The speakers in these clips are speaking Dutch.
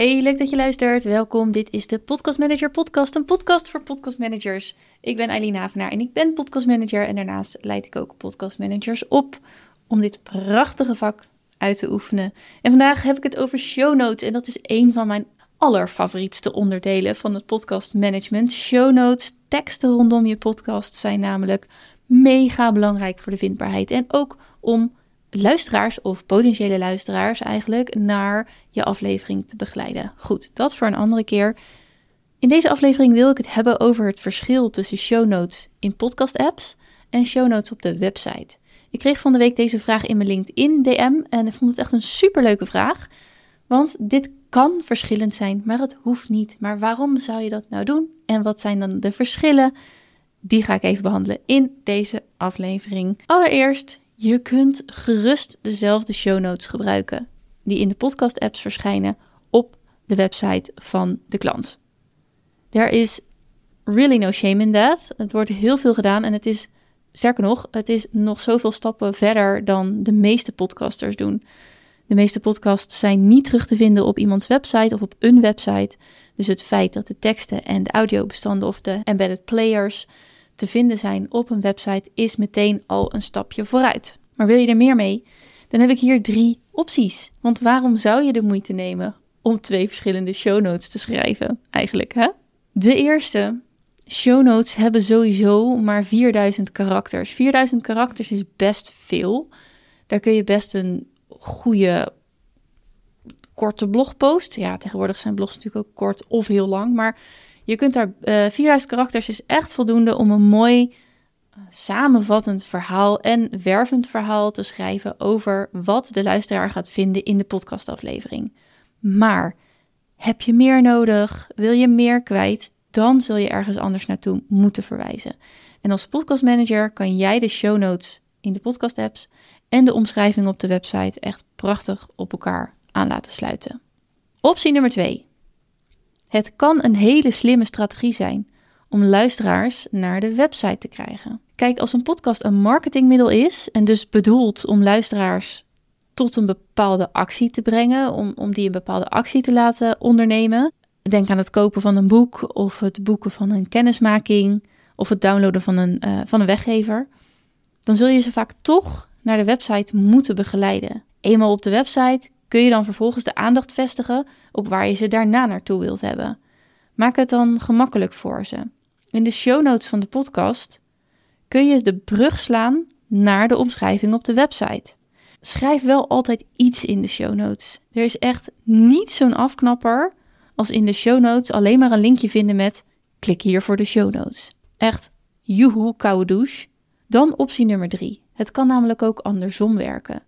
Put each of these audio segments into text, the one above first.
Hey, leuk dat je luistert. Welkom. Dit is de Podcast Manager Podcast, een podcast voor podcast managers. Ik ben Eileen Havenaar en ik ben podcast manager en daarnaast leid ik ook podcast managers op om dit prachtige vak uit te oefenen. En vandaag heb ik het over show notes en dat is een van mijn allerfavorietste onderdelen van het podcast management. Show notes, teksten rondom je podcast zijn namelijk mega belangrijk voor de vindbaarheid en ook om luisteraars of potentiële luisteraars eigenlijk naar je aflevering te begeleiden. Goed, dat voor een andere keer. In deze aflevering wil ik het hebben over het verschil tussen show notes in podcast apps en show notes op de website. Ik kreeg van de week deze vraag in mijn LinkedIn DM en ik vond het echt een superleuke vraag. Want dit kan verschillend zijn, maar het hoeft niet. Maar waarom zou je dat nou doen? En wat zijn dan de verschillen? Die ga ik even behandelen in deze aflevering. Allereerst je kunt gerust dezelfde show notes gebruiken die in de podcast-apps verschijnen op de website van de klant. There is really no shame in that. Het wordt heel veel gedaan en het is, sterker nog, het is nog zoveel stappen verder dan de meeste podcasters doen. De meeste podcasts zijn niet terug te vinden op iemands website of op een website. Dus het feit dat de teksten en de audiobestanden of de embedded players te vinden zijn op een website is meteen al een stapje vooruit. Maar wil je er meer mee? Dan heb ik hier drie opties. Want waarom zou je de moeite nemen om twee verschillende show notes te schrijven, eigenlijk? Hè? De eerste, show notes hebben sowieso maar 4000 karakters. 4000 karakters is best veel. Daar kun je best een goede korte blogpost. Ja, tegenwoordig zijn blogs natuurlijk ook kort of heel lang, maar je kunt daar uh, eh, 4000 karakters is echt voldoende om een mooi uh, samenvattend verhaal en wervend verhaal te schrijven over wat de luisteraar gaat vinden in de podcastaflevering. Maar heb je meer nodig? Wil je meer kwijt? Dan zul je ergens anders naartoe moeten verwijzen. En als podcastmanager kan jij de show notes in de podcast apps en de omschrijving op de website echt prachtig op elkaar aan laten sluiten. Optie nummer 2. Het kan een hele slimme strategie zijn om luisteraars naar de website te krijgen. Kijk, als een podcast een marketingmiddel is en dus bedoeld om luisteraars tot een bepaalde actie te brengen, om, om die een bepaalde actie te laten ondernemen. Denk aan het kopen van een boek of het boeken van een kennismaking of het downloaden van een, uh, van een weggever. Dan zul je ze vaak toch naar de website moeten begeleiden. Eenmaal op de website kun je dan vervolgens de aandacht vestigen op waar je ze daarna naartoe wilt hebben. Maak het dan gemakkelijk voor ze. In de show notes van de podcast kun je de brug slaan naar de omschrijving op de website. Schrijf wel altijd iets in de show notes. Er is echt niet zo'n afknapper als in de show notes alleen maar een linkje vinden met klik hier voor de show notes. Echt, joehoe, koude douche. Dan optie nummer drie. Het kan namelijk ook andersom werken.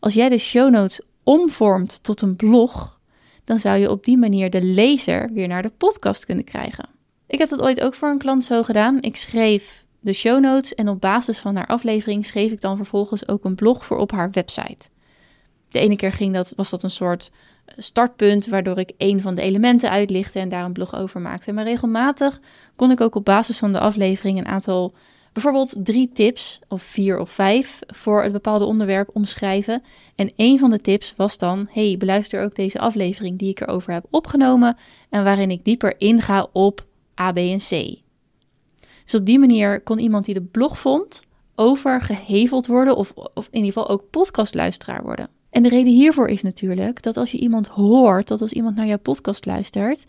Als jij de show notes omvormt tot een blog, dan zou je op die manier de lezer weer naar de podcast kunnen krijgen. Ik heb dat ooit ook voor een klant zo gedaan. Ik schreef de show notes en op basis van haar aflevering schreef ik dan vervolgens ook een blog voor op haar website. De ene keer ging dat, was dat een soort eh, startpunt waardoor ik een van de elementen uitlichtte en daar een blog over maakte. Maar regelmatig kon ik ook op basis van de aflevering een aantal Bijvoorbeeld drie tips, of vier of vijf, voor het bepaalde onderwerp omschrijven. En een van de tips was dan: hey, beluister ook deze aflevering die ik erover heb opgenomen en waarin ik dieper inga op A, B en C. Dus op die manier kon iemand die de blog vond overgeheveld worden, of, of in ieder geval ook podcastluisteraar worden. En de reden hiervoor is natuurlijk dat als je iemand hoort, dat als iemand naar jouw podcast luistert,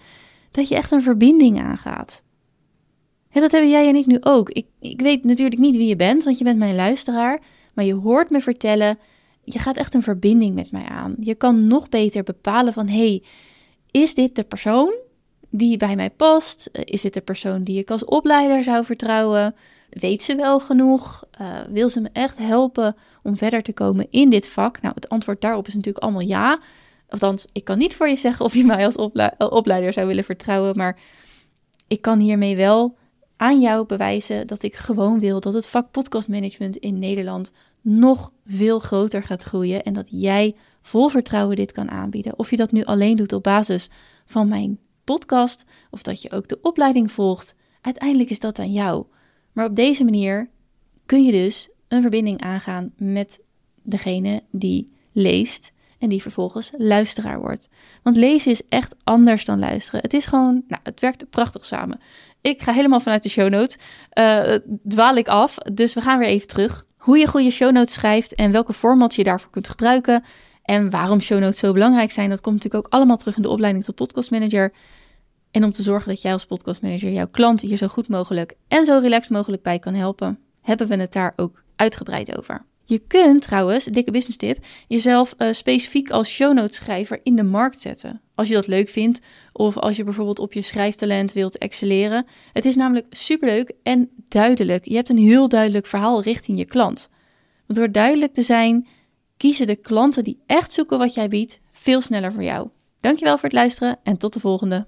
dat je echt een verbinding aangaat. Ja, dat hebben jij en ik nu ook. Ik, ik weet natuurlijk niet wie je bent, want je bent mijn luisteraar. Maar je hoort me vertellen, je gaat echt een verbinding met mij aan. Je kan nog beter bepalen van, hey, is dit de persoon die bij mij past? Is dit de persoon die ik als opleider zou vertrouwen? Weet ze wel genoeg? Uh, wil ze me echt helpen om verder te komen in dit vak? Nou, het antwoord daarop is natuurlijk allemaal ja. Althans, ik kan niet voor je zeggen of je mij als opleider zou willen vertrouwen, maar ik kan hiermee wel aan jou bewijzen dat ik gewoon wil dat het vak podcastmanagement in Nederland nog veel groter gaat groeien en dat jij vol vertrouwen dit kan aanbieden. Of je dat nu alleen doet op basis van mijn podcast of dat je ook de opleiding volgt, uiteindelijk is dat aan jou. Maar op deze manier kun je dus een verbinding aangaan met degene die leest en die vervolgens luisteraar wordt. Want lezen is echt anders dan luisteren. Het is gewoon, nou, het werkt prachtig samen. Ik ga helemaal vanuit de show notes. Uh, dwaal ik af, dus we gaan weer even terug. Hoe je goede show notes schrijft en welke format je daarvoor kunt gebruiken. En waarom show notes zo belangrijk zijn, dat komt natuurlijk ook allemaal terug in de opleiding tot podcast manager. En om te zorgen dat jij als podcast manager jouw klant hier zo goed mogelijk en zo relaxed mogelijk bij kan helpen, hebben we het daar ook uitgebreid over. Je kunt trouwens, dikke business tip, jezelf uh, specifiek als show notes schrijver in de markt zetten. Als je dat leuk vindt of als je bijvoorbeeld op je schrijftalent wilt excelleren. Het is namelijk superleuk en duidelijk. Je hebt een heel duidelijk verhaal richting je klant. Want door duidelijk te zijn, kiezen de klanten die echt zoeken wat jij biedt veel sneller voor jou. Dankjewel voor het luisteren en tot de volgende.